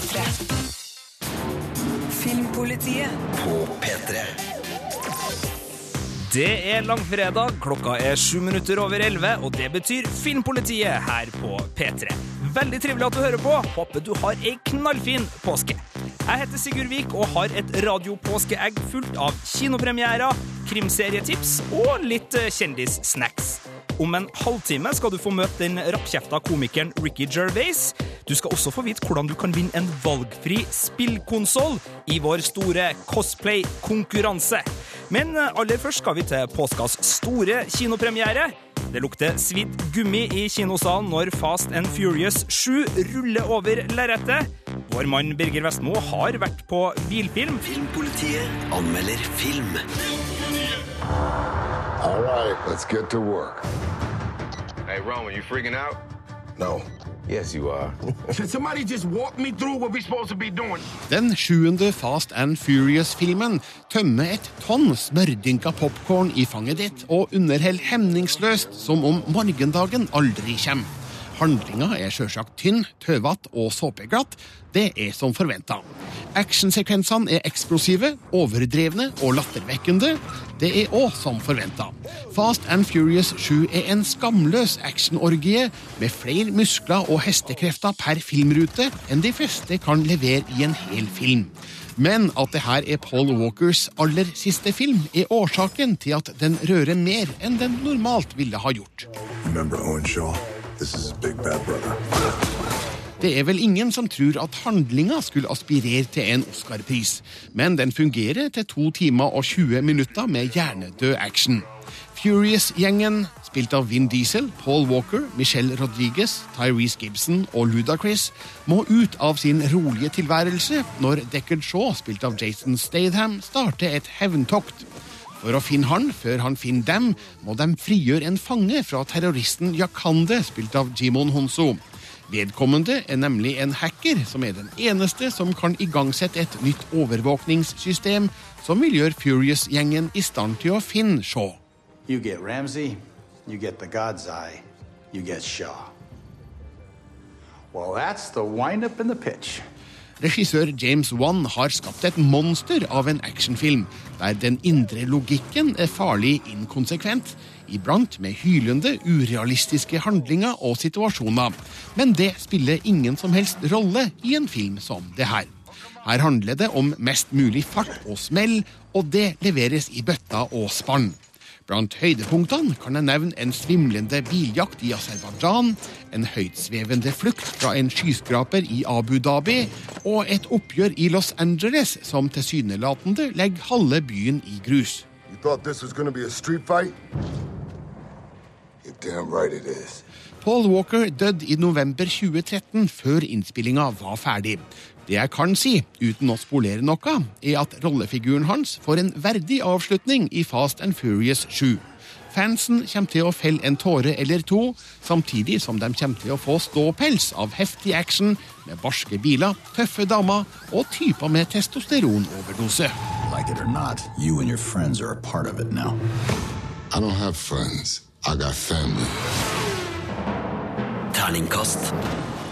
P3. Filmpolitiet På P3 Det er langfredag, klokka er sju minutter over elleve, og det betyr Filmpolitiet her på P3. Veldig trivelig at du hører på. Håper du har ei knallfin påske. Jeg heter Sigurd Vik og har et radiopåskeegg fullt av kinopremierer, krimserietips og litt eh, kjendissnacks. Om en halvtime skal du få møte den rappkjefta komikeren Ricky Gervais. Du skal også få vite hvordan du kan vinne en valgfri spillkonsoll i vår store cosplay-konkurranse. Men eh, aller først skal vi til påskas store kinopremiere. Det lukter svidd gummi i kinosalen når Fast and Furious 7 ruller over lerretet. Vår mann Birger Vestmo har vært på bilfilm. Filmpolitiet anmelder film All right, let's get to work. Hey, Roman, you freaking out? No. Yes, you are. Can somebody just walk me through what we're supposed to be doing? Den sjuende Fast and Furious-filmen tømmer et tonn smørdynka popkorn i fanget ditt og underholder hemningsløst som om morgendagen aldri kommer. Handlinga er sjølsagt tynn, tøvete og såpeglatt. Det er som forventa. Actionsekvensene er eksplosive, overdrevne og lattervekkende. Det er òg som forventa. Fast and Furious 7 er en skamløs actionorgie med flere muskler og hestekrefter per filmrute enn de fleste kan levere i en hel film. Men at det her er Paul Walkers aller siste film, er årsaken til at den rører mer enn den normalt ville ha gjort. Remember Owen Shaw? Det er vel ingen som tror at handlinga skulle aspirere til en Oscar-pris, men den fungerer til to timer og 20 minutter med hjernedød action. Furious-gjengen, spilt av Vin Diesel, Paul Walker, Michelle Rodriguez, Tyrese Gibson og Ludacris, må ut av sin rolige tilværelse når Deckard Shaw, spilt av Jason Statham, starter et hevntokt. For å finne han før han finner dem, må de frigjøre en fange fra terroristen Yakande, spilt av Jimon Honso. Vedkommende er nemlig en hacker, som er den eneste som kan igangsette et nytt overvåkningssystem som vil gjøre Furious-gjengen i stand til å finne Shaw. You get Ramsey, you get the God's Eye, you get Shaw. Well, that's the windup and the pitch. Regissør James Wan har skapt et monster av en actionfilm, der den indre logikken er farlig inkonsekvent, iblant med hylende, urealistiske handlinger og situasjoner. Men det spiller ingen som helst rolle i en film som det her. Her handler det om mest mulig fart og smell, og det leveres i bøtta og spann. Blant høydepunktene kan jeg nevne en svimlende biljakt i Aserbajdsjan, en høytsvevende flukt fra en skyskraper i Abu Dhabi og et oppgjør i Los Angeles som tilsynelatende legger halve byen i grus. Paul Walker døde i november 2013, før innspillinga var ferdig. Det jeg kan si, uten å spolere noe, er at rollefiguren hans får en verdig avslutning i Fast and Furious 7. Fansen kommer til å felle en tåre eller to, samtidig som de kommer til å få ståpels av heftig action med barske biler, tøffe damer og typer med testosteronoverdose. Like it or not, you and your friends are a part of it now. I don't have friends. I got family. Terningkast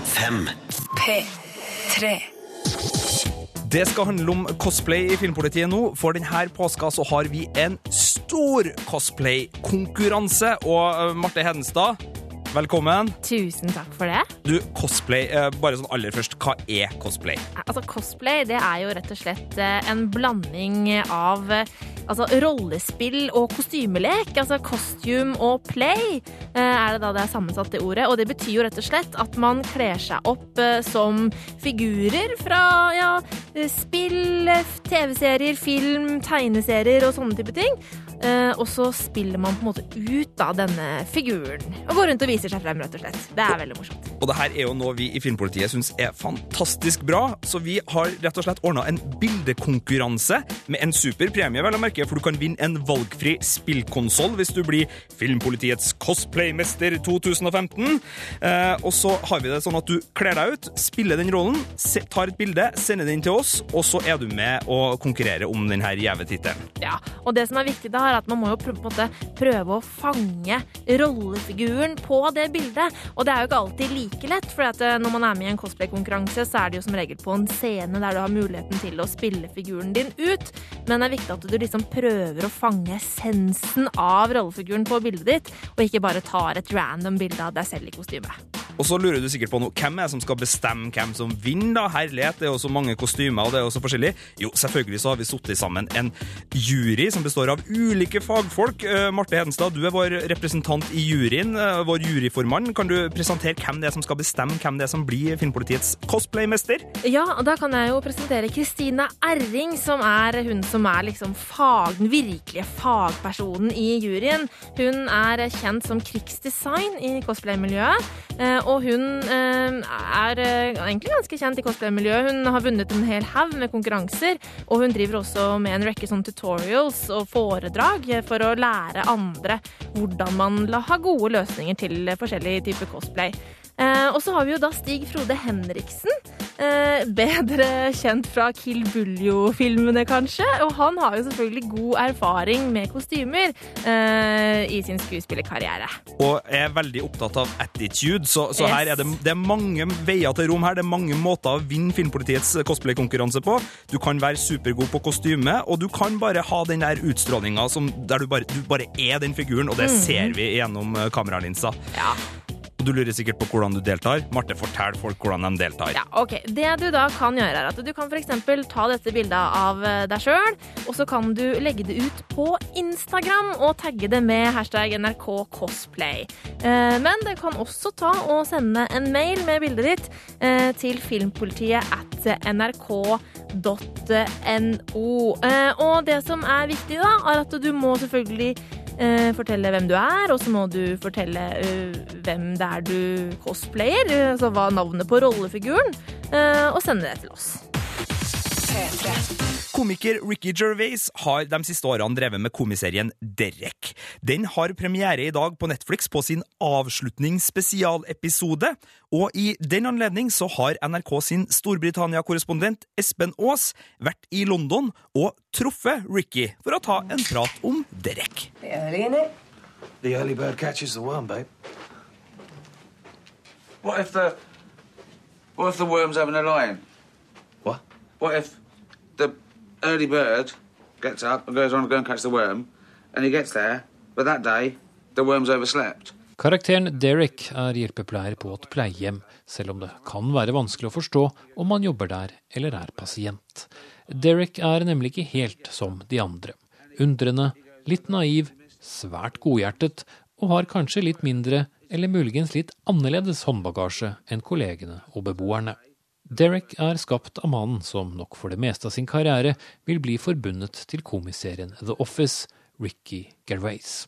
5 P3. Det skal handle om cosplay i Filmpolitiet nå. For denne påska så har vi en stor cosplay-konkurranse. Og eh, Marte Hedenstad, velkommen. Tusen takk for det. Du, cosplay, eh, bare sånn aller først, hva er cosplay? Altså, Cosplay det er jo rett og slett eh, en blanding av eh, altså, rollespill og kostymelek. Altså costume og play er det da det er sammensatt i ordet. Og det betyr jo rett og slett at man kler seg opp som figurer fra ja, spill, TV-serier, film, tegneserier og sånne type ting. Eh, og så spiller man på en måte ut av denne figuren. Og går rundt og viser seg frem, rett og slett. Det er veldig morsomt. Og det her er jo noe vi i Filmpolitiet syns er fantastisk bra, så vi har rett og slett ordna en bildekonkurranse med en super premie, vel å merke, for du kan vinne en valgfri spillkonsoll hvis du blir Filmpolitiets cosplaymester 2015. Eh, og så har vi det sånn at du kler deg ut, spiller den rollen, tar et bilde, sender den til oss, og så er du med og konkurrerer om denne gjeve tittelen. Ja, og det som er viktig da, er at man må jo på en måte prøve å fange rollefiguren på det bildet. Og det er jo ikke alltid like lett, for eh, når man er med i en cosplay-konkurranse, så er det jo som regel på en scene der du har muligheten til å spille figuren din ut. Men det er viktig at du liksom prøver å fange essensen av rollefiguren på bildet ditt, og ikke bare tar et random bilde av deg selv i kostyme. Og så lurer du sikkert på noe, hvem er det som skal bestemme hvem som vinner, da? Herlighet, det er jo så mange kostymer, og det er jo så forskjellig. Jo, selvfølgelig så har vi satt sammen en jury som består av ulike fagfolk. Eh, Marte Hedenstad, du er vår representant i juryen, eh, vår juryformann. Kan du presentere hvem det er som skal bestemme hvem det er som blir Filmpolitiets cosplaymester? Ja, da kan jeg jo presentere Kristina Erring, som er hun som er liksom fag, den virkelige fagpersonen i juryen. Hun er kjent som krigsdesign i cosplay-miljøet, eh, og hun eh, er eh, egentlig ganske kjent i cosplay-miljøet. Hun har vunnet en hel haug med konkurranser, og hun driver også med en rekke sånn tutorials og foredrag for å lære andre hvordan man har gode løsninger til forskjellige typer cosplay. Eh, og så har vi jo da Stig Frode Henriksen. Eh, bedre kjent fra Kill Buljo-filmene, kanskje. Og han har jo selvfølgelig god erfaring med kostymer eh, i sin skuespillerkarriere. Og er veldig opptatt av attitude, så, så Yes. her er det, det er mange veier til rom her. Det er mange måter å vinne Filmpolitiets cosplay-konkurranse på. Du kan være supergod på kostyme, og du kan bare ha den der utstrålinga der du bare, du bare er den figuren, og det mm. ser vi gjennom eh, kameralinsa. Og du lurer sikkert på hvordan du deltar. Marte, fortell folk hvordan de deltar. Ja, ok. Det du da kan gjøre, er at du kan f.eks. ta dette bildet av eh, deg sjøl, og så kan du legge det ut på Instagram og tagge det med hashtag NRK cosplay. Eh, Men du kan også ta og sende en mail med bildet ditt eh, til filmpolitiet at nrk.no. Og det som er viktig, da, er at du må selvfølgelig fortelle hvem du er, og så må du fortelle eh, hvem det er du cosplayer, eh, altså hva navnet på rollefiguren, eh, og sende det til oss. Komiker Ricky Gervais har de siste årene drevet med komiserien Derek. Den har premiere i dag på Netflix på sin avslutningsspesialepisode, og i den anledning så har NRK sin Storbritannia-korrespondent Espen Aas vært i London og truffet Ricky for å ta en prat om Derek. The early bird catches the worm, babe. What if the what if the worm's having a lion? What? What if early bird gets up and goes on to go and catch the worm, and he gets there, but that day the worm's overslept? Karakteren Derek er hjelpepleier på et pleiehjem, selv om det kan være vanskelig å forstå om man jobber der eller er pasient. Derek er nemlig ikke helt som de andre. Undrende, litt naiv, svært godhjertet og har kanskje litt mindre eller muligens litt annerledes håndbagasje enn kollegene og beboerne. Derek er skapt av mannen som nok for det meste av sin karriere vil bli forbundet til komiserien The Office, Ricky Gervais.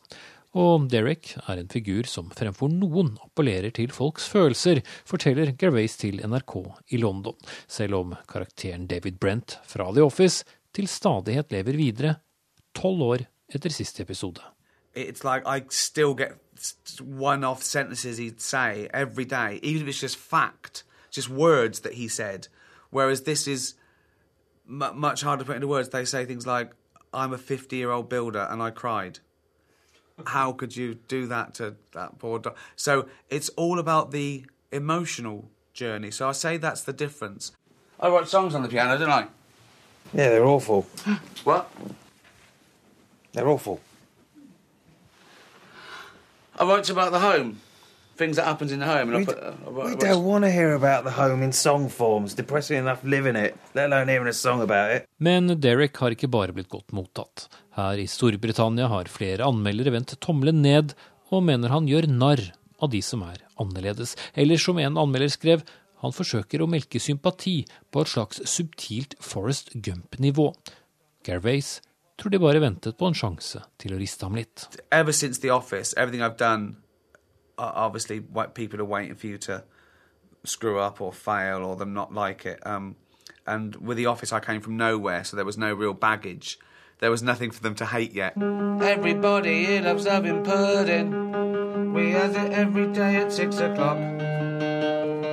Og Derek er en figur som fremfor noen appellerer til folks følelser, forteller Gervais til NRK i London, selv om karakteren David Brent fra The Office til stadighet lever videre, tolv år etter siste episode. It's like I still get one-off sentences he'd say every day, even if it's just fact, just words that he said. Whereas this is mu much harder to put into words. They say things like, "I'm a 50-year-old builder and I cried." How could you do that to that poor dog? So it's all about the emotional journey. So I say that's the difference. I write songs on the piano, don't I? Yeah, they're awful. What? They're awful. I write about the home, things that happens in the home, and I We put. d- uh, I We don't want to hear about the home in song forms. Depressing enough living it, let alone hearing a song about it. Men Derek har ikke bare blitt godt mottatt. Her i Storbritannia har flere anmeldere vendt tommelen ned og mener han gjør narr av de som er annerledes. Eller som en anmelder skrev, han forsøker å melke sympati på et slags subtilt Forest Gump-nivå. Gervais tror de bare ventet på en sjanse til å riste ham litt. ever since The Office, everything I've done, obviously, what people are waiting for you to screw up or fail or them not like it. Um, and with The Office, I came from nowhere, so there was no real baggage. There was nothing for them to hate yet. Everybody here loves having pudding. We have it every day at six o'clock.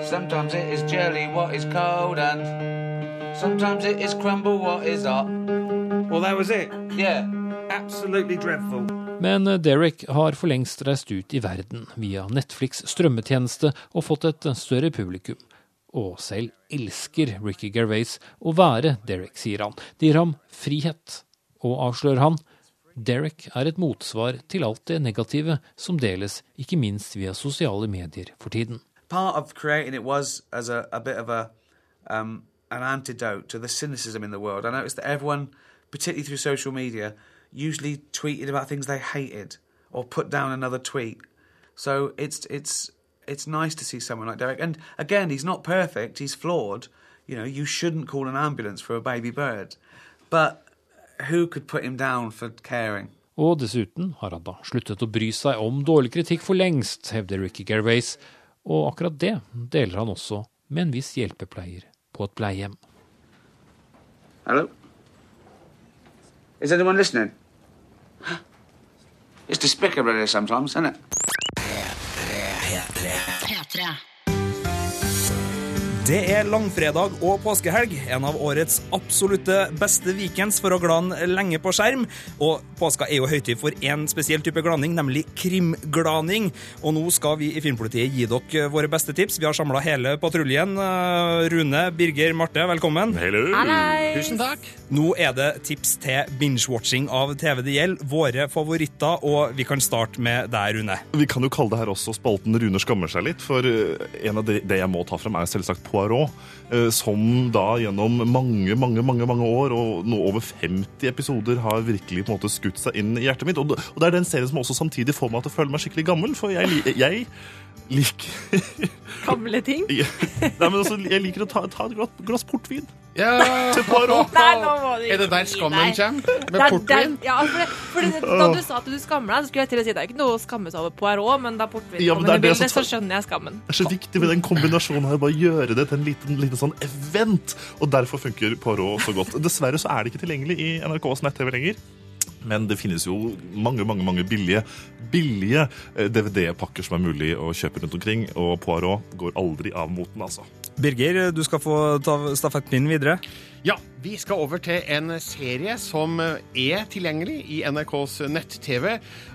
Sometimes it is jelly, what is cold, and sometimes it is crumble, what is hot. Well, that was it. Yeah. Absolutely dreadful. Men eh, Derek har for lengst reist ut i verden via Netflix strømmetjeneste og fått et større publikum. Og selv elsker Ricky Gervais å være Derek, sier han. Det gir ham frihet. Og avslører han, Derek er et motsvar til alt det negative som deles, ikke minst via sosiale medier for tiden. part of creating it was as a, a bit of a um, an antidote to the cynicism in the world. I noticed that everyone, particularly through social media, usually tweeted about things they hated or put down another tweet. So it's it's it's nice to see someone like Derek. And again, he's not perfect. He's flawed. You know, you shouldn't call an ambulance for a baby bird. But who could put him down for caring? Og dessuten har han da sluttet å bry seg om dårlig kritikk for lengst, hevder Ricky Gervais, og akkurat det deler han også med en viss hjelpepleier på et pleiehjem. Hello? Is anyone listening? It's despicable sometimes, isn't it? P3. Det er langfredag og påskehelg, en av årets absolutte beste weekends for å glane lenge på skjerm. Og påska er jo høytid for én spesiell type glaning, nemlig krimglaning. Og nå skal vi i Filmpolitiet gi dere våre beste tips. Vi har samla hele patruljen. Rune, Birger, Marte, velkommen. Hallei! Tusen takk. Nå er det tips til binge-watching av TV det gjelder. Våre favoritter, og vi kan starte med deg, Rune. Vi kan jo kalle det her også spalten Rune skammer seg litt, for eh, en av det, det jeg må ta frem, er selvsagt Poirot. eh, Som da gjennom mange mange, mange, mange år og nå over 50 episoder har virkelig på en måte skutt seg inn i hjertet mitt. Og det, er den serien som også samtidig får meg til å føle meg skikkelig gammel, for jeg, jeg liker Gamle ting. Nei, men altså, jeg liker å ta, ta et glass, glass portvin. Ja. Til Poirot. Nei, nå må du Er det der skammen kommer? Med portvin? Ja, for, det, for det, da du sa at du skammer deg, så skulle jeg til å si det er ikke noe å skamme seg over Poirot, men da portvin Ja, men kommer det er i det bildet, som så skjønner jeg skammen. Det er så viktig med den kombinasjonen her, bare gjøre det til en liten, liten sånn event. Og derfor funker Poirot så godt. Dessverre så er det ikke tilgjengelig i NRKs nett-TV lenger. Men det finnes jo mange mange, mange billige, billige eh, DVD-pakker som er mulig å kjøpe rundt omkring. Og Poirot går aldri av moten, altså. Birger, du skal få ta stafettpinnen videre. Ja, vi skal over til en serie som er tilgjengelig i NRKs nett-TV.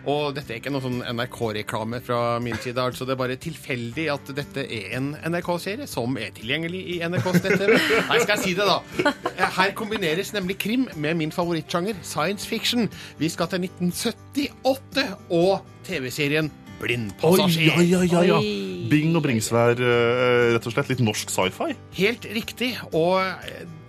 Og dette er ikke noe sånn NRK-reklame fra min side, altså det er bare tilfeldig at dette er en NRK-serie som er tilgjengelig i NRKs nett-TV. Nei, skal jeg si det, da. Her kombineres nemlig krim med min favorittsjanger, science fiction. Vi skal til 1978 og TV-serien Oi, Blindpassasjer. ja, ja, ja, ja. Oi. Bing og Bringsvær, eh, rett og slett. Litt norsk sci-fi. Helt riktig. Og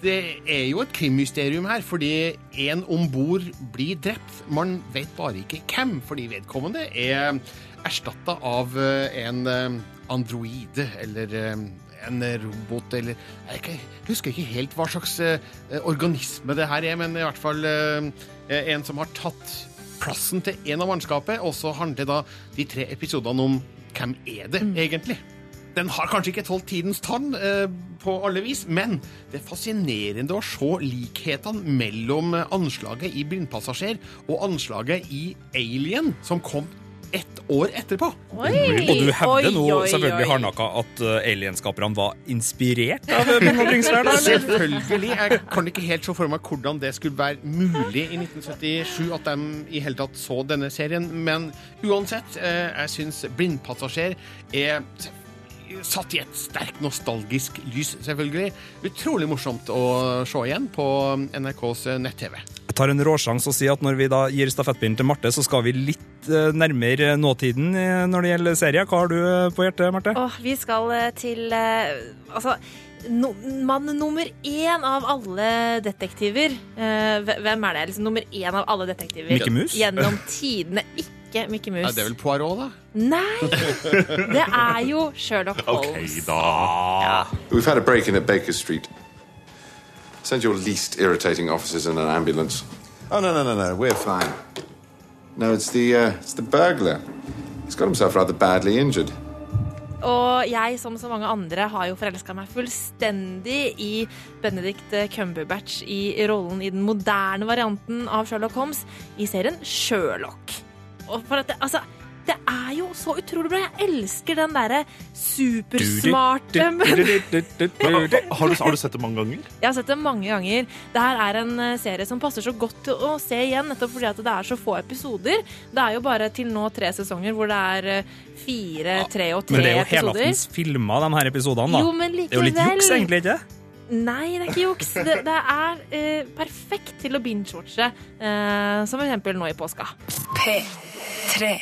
det er jo et krimmysterium her, fordi en om bord blir drept. Man vet bare ikke hvem, fordi vedkommende er erstatta av eh, en eh, androide eller eh, en robot eller Jeg husker ikke helt hva slags eh, organisme det her er, men i hvert fall eh, en som har tatt plassen til en av mannskapet, og så handler da de tre episodene om hvem er det egentlig? Den har kanskje ikke tålt tidens tann eh, på alle vis, men det er fascinerende å se likhetene mellom anslaget i Blindpassasjer og anslaget i Alien, som kom ett år etterpå. Oi! Og du hevder nå selvfølgelig hardnakka at uh, alienskaperne var inspirert av Bing og Bringsvær? da, eller? Selvfølgelig. Jeg kan ikke helt se for meg hvordan det skulle være mulig i 1977 at de i hele tatt så denne serien, men uansett, eh, jeg syns Blindpassasjer er satt i et sterkt nostalgisk lys, selvfølgelig. Utrolig morsomt å se igjen på NRKs nett-TV. Tar en råsjanse og sier at når vi da gir stafettpinnen til Marte, så skal vi litt eh, nærmere nåtiden eh, når det gjelder serien. Hva har du eh, på hjertet, Marte? Åh, vi skal til Altså, no, mann nummer én av alle detektiver. Eh, hvem er det? Liksom nummer én av alle detektiver Mickey Mouse? gjennom tidene. Ikke Mickey Ja, Er det er vel Poirot, da? Nei! Det er jo Sherlock Holmes. da. We've had a break in at Baker Street. Send your least irritating officers in an ambulance. Oh no no no no, we're fine. No, it's the uh, it's the burglar. He's got himself rather badly injured. Og jeg, som så mange andre, har jo forelska meg fullstendig i Benedict Cumberbatch i rollen i den moderne varianten av Sherlock Holmes i serien Sherlock. Og for at det, altså, det er jo så utrolig bra. Jeg elsker den derre supersmarte Har du, har du sett det mange ganger? Jeg har sett det mange ganger. Det her er en eh, serie som passer så godt til å se igjen, nettopp fordi at det er så få episoder. Det er jo bare til nå tre sesonger hvor det er eh, fire, tre og tre episoder. Men det er jo helaftens filma, de her episodene. da. Jo, men Det er jo litt juks, egentlig, ikke Nei, det er ikke juks. Det, det er eh, perfekt til å binge-watche, eh, som for eksempel nå i påska. P3.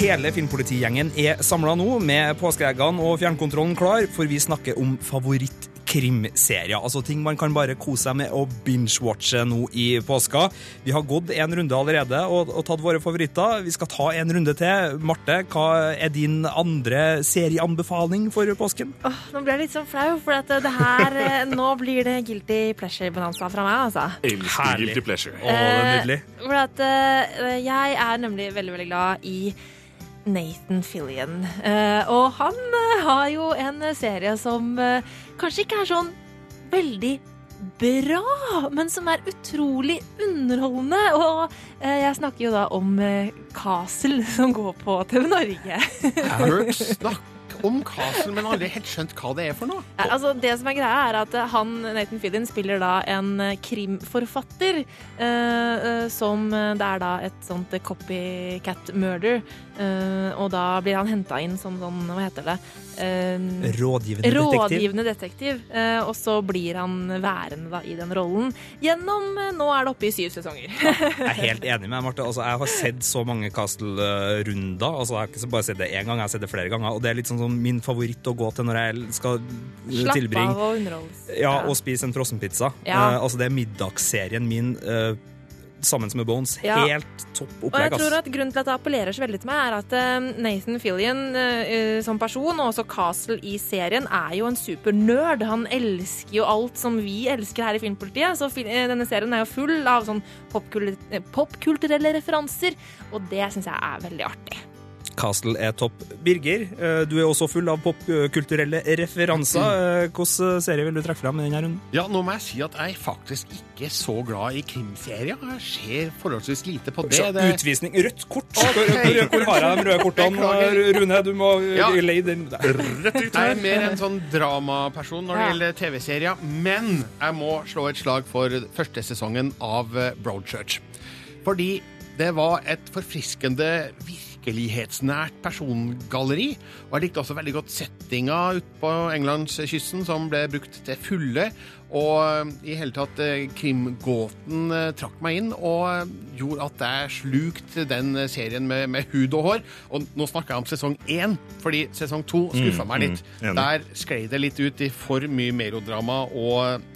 Hele Filmpolitigjengen er samla nå, med påskeeggene og fjernkontrollen klar, for vi snakker om favorittkrimserier. Altså ting man kan bare kose seg med å binge-watche nå i påska. Vi har gått en runde allerede og, og tatt våre favoritter. Vi skal ta en runde til. Marte, hva er din andre serieanbefaling for påsken? Åh, nå blir jeg litt sånn flau, for at det her eh, Nå blir det guilty pleasure-bonanza fra meg, altså. Elsker guilty pleasure. Å, det er nydelig. Eh, For at eh, jeg er nemlig veldig, veldig glad i Nathan Fillion. Eh, og han eh, har jo en serie som eh, kanskje ikke er sånn veldig bra, men som er utrolig underholdende. Og jeg snakker jo da om Castle, som går på TV Norge. Jeg hørt snakk om Castle, men aldri helt skjønt hva det er for noe. Ja, altså det som er greia er at eh, han, Nathan Fillion spiller da en eh, krimforfatter eh, eh, som Det er da et sånt copycat murder. eh, og da blir han henta inn som sånn Hva heter det? Eh, Rådgivende detektiv. Rådgivende detektiv. eh, og så blir han værende da i den rollen gjennom Nå er det oppe i syv sesonger. Jeg er helt enig med deg, Marte. Altså, jeg har sett så mange Castle-runder. Altså, jeg har ikke bare sett det én gang, jeg har sett det flere ganger. Og det er litt sånn som min favoritt å gå til når jeg skal Slapp tilbringe av og underholdes. Ja, og spise en frossenpizza. Ja. Uh, altså, det er middagsserien min Uh, sammen med Bones. Ja. Helt topp opplegg. Og jeg tror at Grunnen til at det appellerer så veldig til meg, er at eh, Nathan Fillion som person, og også Castle i serien, er jo en supernerd. Han elsker jo alt som vi elsker her i Filmpolitiet. Så denne serien er jo full av sånn popkulturelle popkulturelle referanser, og det syns jeg er veldig artig. Castle er topp. Birger, eh, du er også full av popkulturelle referanser. Eh, Hvilken serie vil du trekke fram i denne runden? Ja, nå må jeg si at jeg faktisk ikke er så glad i krimserier. Jeg ser forholdsvis lite på det. Det... Utvisning. Rødt kort! Hvor, hvor, har jeg de røde kortene? Rune, du må Ja. leie den der. Jeg er mer en sånn dramaperson når det gjelder TV-serier, men jeg må slå et slag for første sesongen av eh, Broadchurch. Fordi det var et forfriskende virkelighetsnært persongalleri. Og jeg likte også veldig godt settinga ute på englandskysten, som ble brukt til fulle. Og eh, i hele tatt eh, krimgåten eh, trakk meg inn og gjorde at jeg slukte den serien med, med hud og hår. Og nå snakker jeg om sesong én, fordi sesong to skuffa Mm, meg litt. mm. Der sklei det litt ut i for mye melodrama og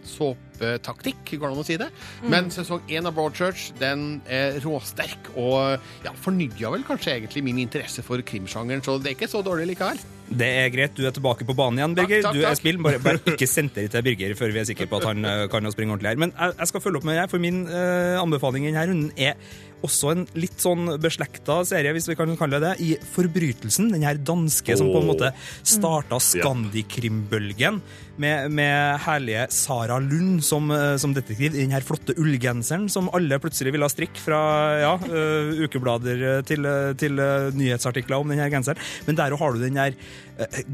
såpetaktikk, går det an å si det. Mm. Men sesong én av Broadchurch den er råsterk og ja, fornya vel kanskje egentlig min interesse for krimsjangeren, så det er ikke så dårlig likevel. Det er greit, du er tilbake på banen igjen, Birger. takk, du er spill, bare, bare ikke senter til Birger før vi er sikre på at han eh, kan å springe ordentlig her. Men jeg, jeg skal følge opp med det, for min uh, anbefaling i denne runden er også en litt sånn beslekta serie, hvis vi kan kalle det det, i Forbrytelsen. Den her danske som på en måte starta Skandikrimbølgen. Med, med herlige Sara Lund som, eh, som detektiv. Den her flotte ullgenseren som alle plutselig ville ha strikk fra ja, uh, ukeblader til, eh, til uh, nyhetsartikler om den her genseren. Men der har du den der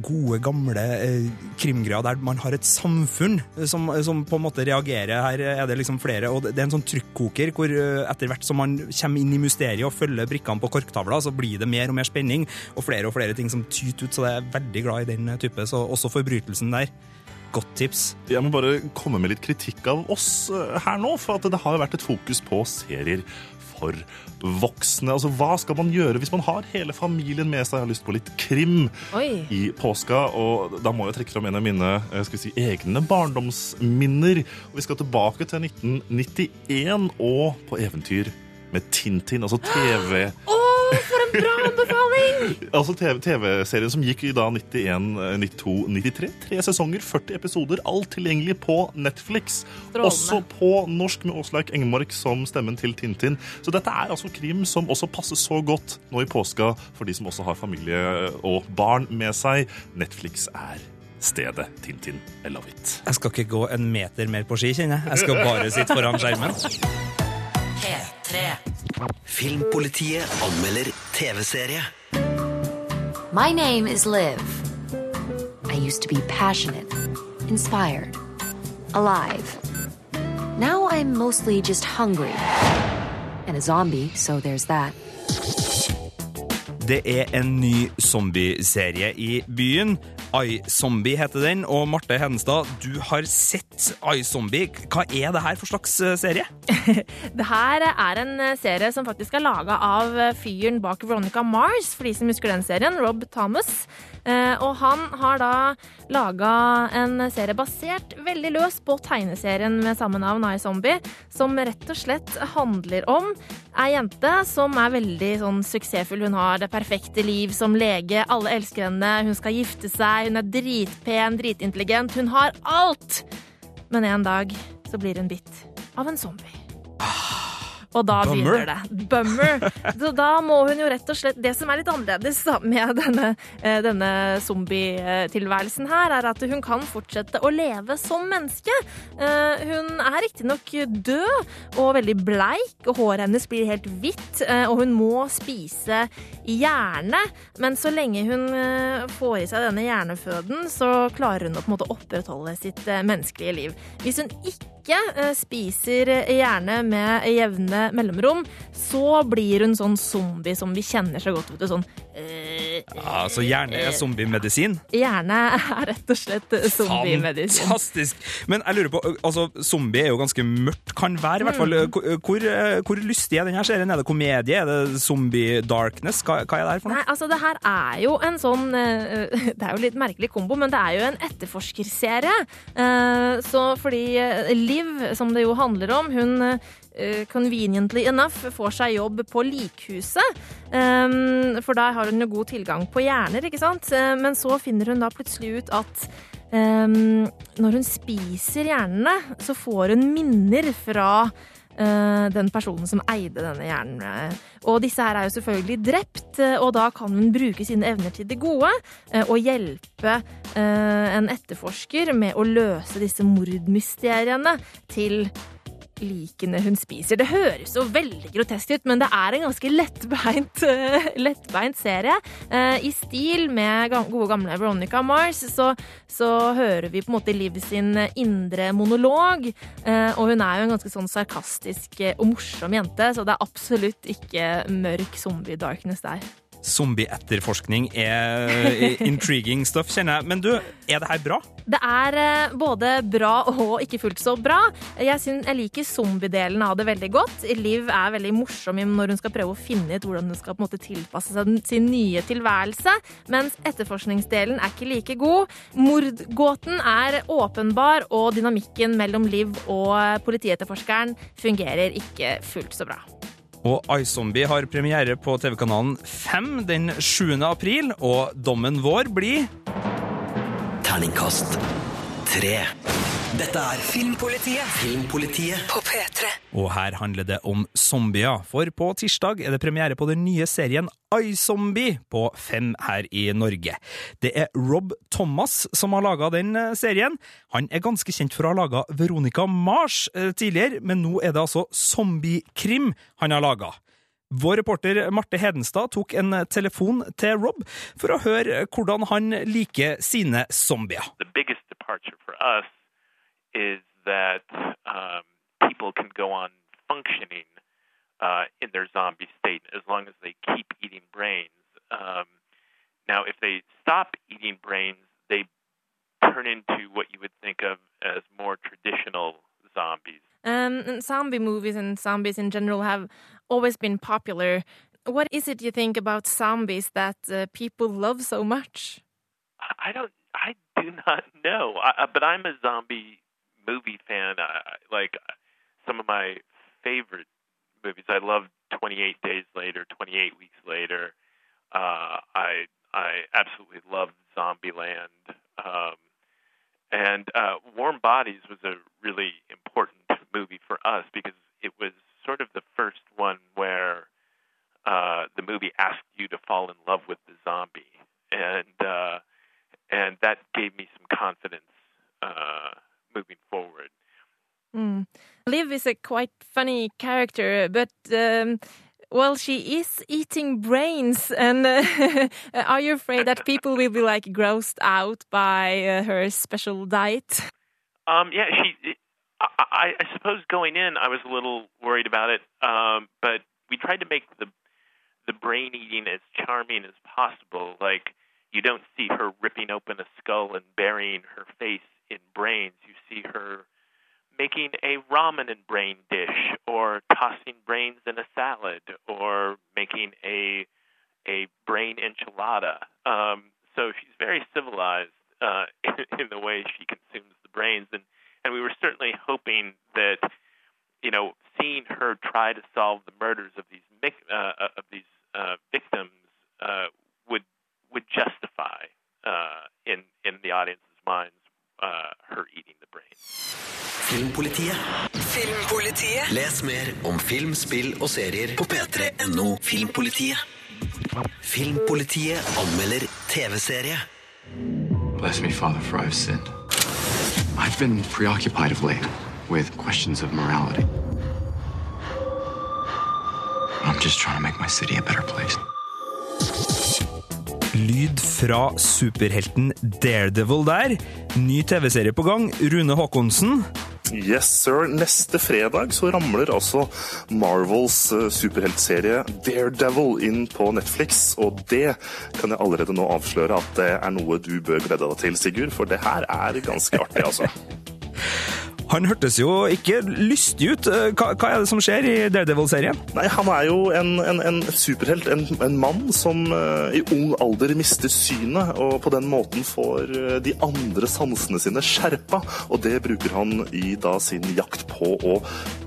gode, gamle krimgreia der man har et samfunn som, som på en måte reagerer. Her er det liksom flere, og det er en sånn trykkoker hvor etter hvert som man kommer inn i mysteriet og følger brikkene på korktavla, så blir det mer og mer spenning og flere og flere ting som tyter ut, så jeg er veldig glad i den type. Så også forbrytelsen der. Godt tips. Jeg må bare komme med litt kritikk av oss eh, her nå, for at det har jo vært et fokus på serier for voksne. Altså, Hva skal man gjøre hvis man har hele familien med seg og har lyst på litt krim Oi. i påska? Og da må jeg trekke fram en av mine eh, skal vi si, egne barndomsminner. Og vi skal tilbake til 1991 og på eventyr med Tintin, altså TV... Å, for en bra anbefaling! Altså TV- TV-serien som gikk i da 91, eh, 92, 93. Tre sesonger, 40 episoder, alt tilgjengelig på Netflix. Strålende. Også på norsk med Åsleik Engmark som stemmen til Tintin. Så dette er altså krim som også passer så godt nå i påska for de som også har familie og barn med seg. Netflix er stedet Tintin. I love it. Jeg skal ikke gå en meter mer på ski, kjenner jeg. Jeg skal bare sitte foran skjermen. P3. Filmpolitiet anmelder TV-serie. My name is Liv. I used to be passionate, inspired, alive. Now I'm mostly just hungry. And a zombie, so there's that. Det er en ny zombieserie i byen. iZombie heter den, og Marte Hedenstad, du har sett iZombie. Hva er det her for slags eh, serie? Det her er en eh, serie som faktisk er laga av eh, fyren bak Veronica Mars, for de som husker den serien, Rob Thomas. Eh, Og han har da laga en serie basert veldig løs på tegneserien med samme navn, Zombie som rett og slett handler om ei jente som er veldig sånn suksessfull. Hun har det perfekte liv som lege, alle elsker henne, hun skal gifte seg, hun er dritpen, dritintelligent, hun har alt! Men en dag så blir hun bitt av en zombie. Og da Bummer. begynner det. Bummer. Så da må hun jo rett og slett Det som er litt annerledes da, med denne, eh, denne zombietilværelsen her, er at hun kan fortsette å leve som menneske. Eh, Hun er riktignok død og veldig bleik, og håret hennes blir helt hvitt, eh, og hun må spise hjerne. Men så lenge hun får i seg denne hjerneføden, så klarer hun å på en måte opprettholde sitt menneskelige liv. Hvis hun ikke eh, spiser hjerne med jevne mellomrom, så blir hun sånn zombie som vi kjenner så godt. Vet du, sånn øh, Ja, så hjerne er zombiemedisin. Hjerne er rett og slett zombiemedisin. Fantastisk! Men jeg lurer på, altså, zombie er jo ganske mørkt, kan være i hvert fall. Mm. Hvor, hvor, lystig er denne serien? Er det komedie? Er det zombie-darkness? Hva, hva er det her for noe? Nei, altså det her er jo en sånn eh, Det er jo litt merkelig kombo, men det er jo en etterforskerserie. Eh, Så fordi eh, Liv, som det jo handler om, hun eh, conveniently enough får seg jobb på likhuset. Um, For der har hun jo god tilgang på hjerner, ikke sant? Eh, Men så finner hun da plutselig ut at um, når hun spiser hjernene, så får hun minner fra den personen som eide denne hjernen. Og disse her er jo selvfølgelig drept, eh, og da kan hun bruke sine evner til det gode eh, og hjelpe eh, en etterforsker med å løse disse mordmysteriene til likene hun spiser. Det høres jo veldig grotesk ut, men det er en ganske lettbeint, lettbeint serie. Eh, I stil med gode gamle Veronica Mars så, så hører vi på en måte Liv sin indre monolog. eh, Og hun er jo en ganske sånn sarkastisk og morsom jente, så det er absolutt ikke mørk zombie-darkness der. Zombie-etterforskning er intriguing stuff, kjenner jeg. Men du, er det her bra? Det er eh, både bra og ikke fullt så bra. Jeg, synes, jeg liker zombie-delen av det veldig godt. Liv er veldig morsom når hun skal prøve å finne ut hvordan hun skal måte tilpasse seg sin nye tilværelse, mens etterforskningsdelen er ikke like god. Mordgåten er åpenbar, og dynamikken mellom Liv og politietterforskeren fungerer ikke fullt så bra. Og iZombie har premiere på TV-kanalen 5 den 7. april, og dommen vår blir Terningkast tre. Dette er Filmpolitiet. Filmpolitiet På P3. Og her handler det om zombier, for på tirsdag er det premiere på den nye serien iZombie på fem her i Norge. Det er Rob Thomas som har laga den eh, serien. Han er ganske kjent for å ha laga Veronica Mars eh, tidligere, men nå er det altså zombiekrim han har laga. Vår reporter Marte Hedenstad tok en telefon til Rob for å høre hvordan han liker sine zombier. the biggest departure for us is that um, people can go on functioning uh, in their zombie state as long as they keep eating brains. Um, now, if they stop eating brains, they turn into what you would think of as more traditional zombies. Um, and zombie movies and zombies in general have always been popular. What is it you think about zombies that uh, people love so much? I don't. I do not know. I- but I'm a zombie movie fan. I, like some of my favorite movies. I love 28 Days Later, 28 Weeks Later. Uh, I I absolutely love Zombieland. Um, and uh, Warm Bodies was a really important movie for us because it was sort of the first one where uh, the movie asked you to fall in love with the zombie, and uh, and that gave me some confidence uh, moving. Mm. Liv is a quite funny character, but um, well, she is eating brains, and uh, are you afraid that people will be like grossed out by uh, her special diet? Um, yeah, she. I, I, suppose going in, I was a little worried about it, um, but we tried to make the the brain eating as charming as possible. Like you don't see her ripping open a skull and burying her face in brains. You see her making a ramen and brain dish, or tossing brains in a salad, or making a a brain enchilada. Um, so she's very civilized uh, in, in the way she consumes the brains, and and we were certainly hoping that you know seeing her try to solve the murders of these uh, of these uh, victims uh, would would justify uh, in in the audience's minds uh, her eating the brains. Filmpolitiet. Filmpolitiet. Les mer om film, spill og serier på p3.no Filmpolitiet. Filmpolitiet anmelder TV-serie. Bless me, Father, for I've sinned. I've been preoccupied of late with questions of morality. I'm just trying to make my city a better place. Lyd fra superhelten Daredevil der. Ny TV-serie på gang. Rune Haakonsen. Yes, sir. Neste fredag så ramler altså Marvels eh, superheltserie Daredevil inn på Netflix. Og det kan jeg allerede nå avsløre at det er noe du bør glede deg til, Sigurd. For det her er ganske artig, altså. Han hørtes jo ikke lystig ut. Eh, Hva, hva er det som skjer i Daredevil-serien? Nei, han er jo en, en, en superhelt, en, en mann som uh, i ung alder mister synet, og på den måten får uh, de andre sansene sine skjerpa. Og det bruker han i da sin jakt på å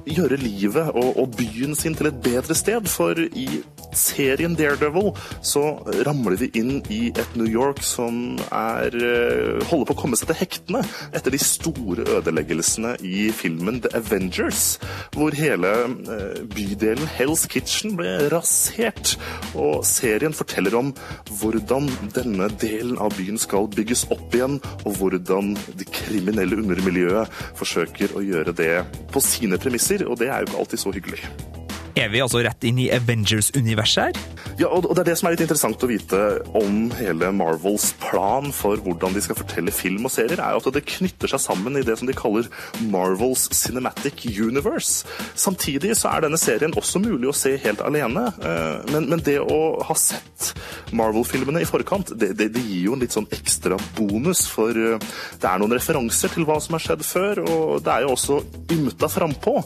gjøre livet og, og byen sin til et bedre sted. For i serien Daredevil så ramler vi inn i et New York som er uh, holder på å komme seg til hektene etter de store ødeleggelsene i filmen The Avengers, hvor hele eh, bydelen Hell's Kitchen ble rasert. Og serien forteller om hvordan denne delen av byen skal bygges opp igjen, og hvordan det kriminelle undermiljøet forsøker å gjøre det på sine premisser, og det er jo ikke alltid så hyggelig. Er vi altså rett inn i Avengers-universet her? Ja, og det er det som er litt interessant å vite om hele Marvels plan for hvordan de skal fortelle film og serier, er at det knytter seg sammen i det som de kaller Marvels Cinematic Universe. Samtidig så er denne serien også mulig å se helt alene, eh, men, men det å ha sett Marvel-filmene i forkant, det, det, det gir jo en litt sånn ekstra bonus, for eh, det er noen referanser til hva som har skjedd før, og det er jo også ymta frampå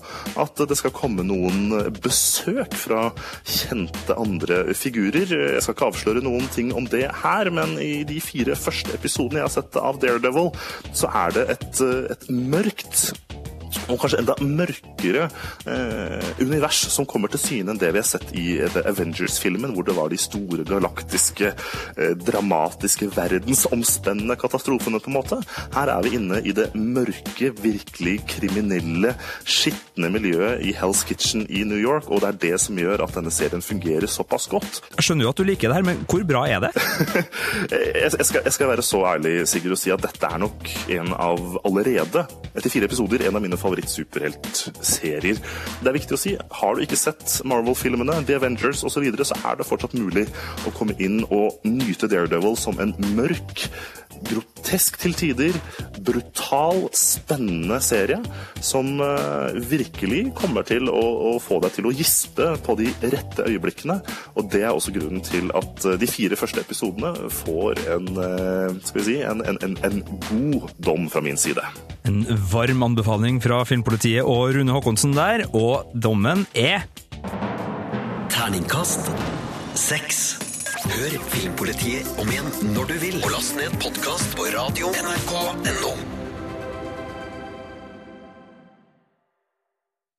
at det skal komme noen besøk fra kjente andre figurer. Jeg skal ikke avsløre noen ting om det her, men i de fire første episodene jeg har sett av Daredevil, så er det et, et mørkt og kanskje enda mørkere eh, univers som kommer til syne enn det vi har sett i The Avengers-filmen, hvor det var de store galaktiske, eh, dramatiske, verdensomspennende katastrofene, på en måte. Her er vi inne i det mørke, virkelig kriminelle, skitne miljøet i Hell's Kitchen i New York, og det er det som gjør at denne serien fungerer såpass godt. Jeg skjønner jo at du liker det her, men hvor bra er det? jeg, skal, jeg skal være så ærlig, Sigurd, og si at dette er nok en av allerede, etter fire episoder, en av mine favoritt-superheltserier. Det er viktig å si, har du ikke sett Marvel-filmene, The Avengers osv., så, videre, så er det fortsatt mulig å komme inn og nyte Daredevil som en mørk, grotesk til tider, brutal, spennende serie som uh, virkelig kommer til å, å, få deg til å gispe på de rette øyeblikkene. Og det er også grunnen til at uh, de fire første episodene får en, uh, skal vi si, en, en, en, en god dom fra min side. En varm anbefaling fra Filmpolitiet og Rune Haakonsen der, og dommen er Terningkast seks. Hør Filmpolitiet om igjen når du vil. Og last ned podkast på radio nrk.no.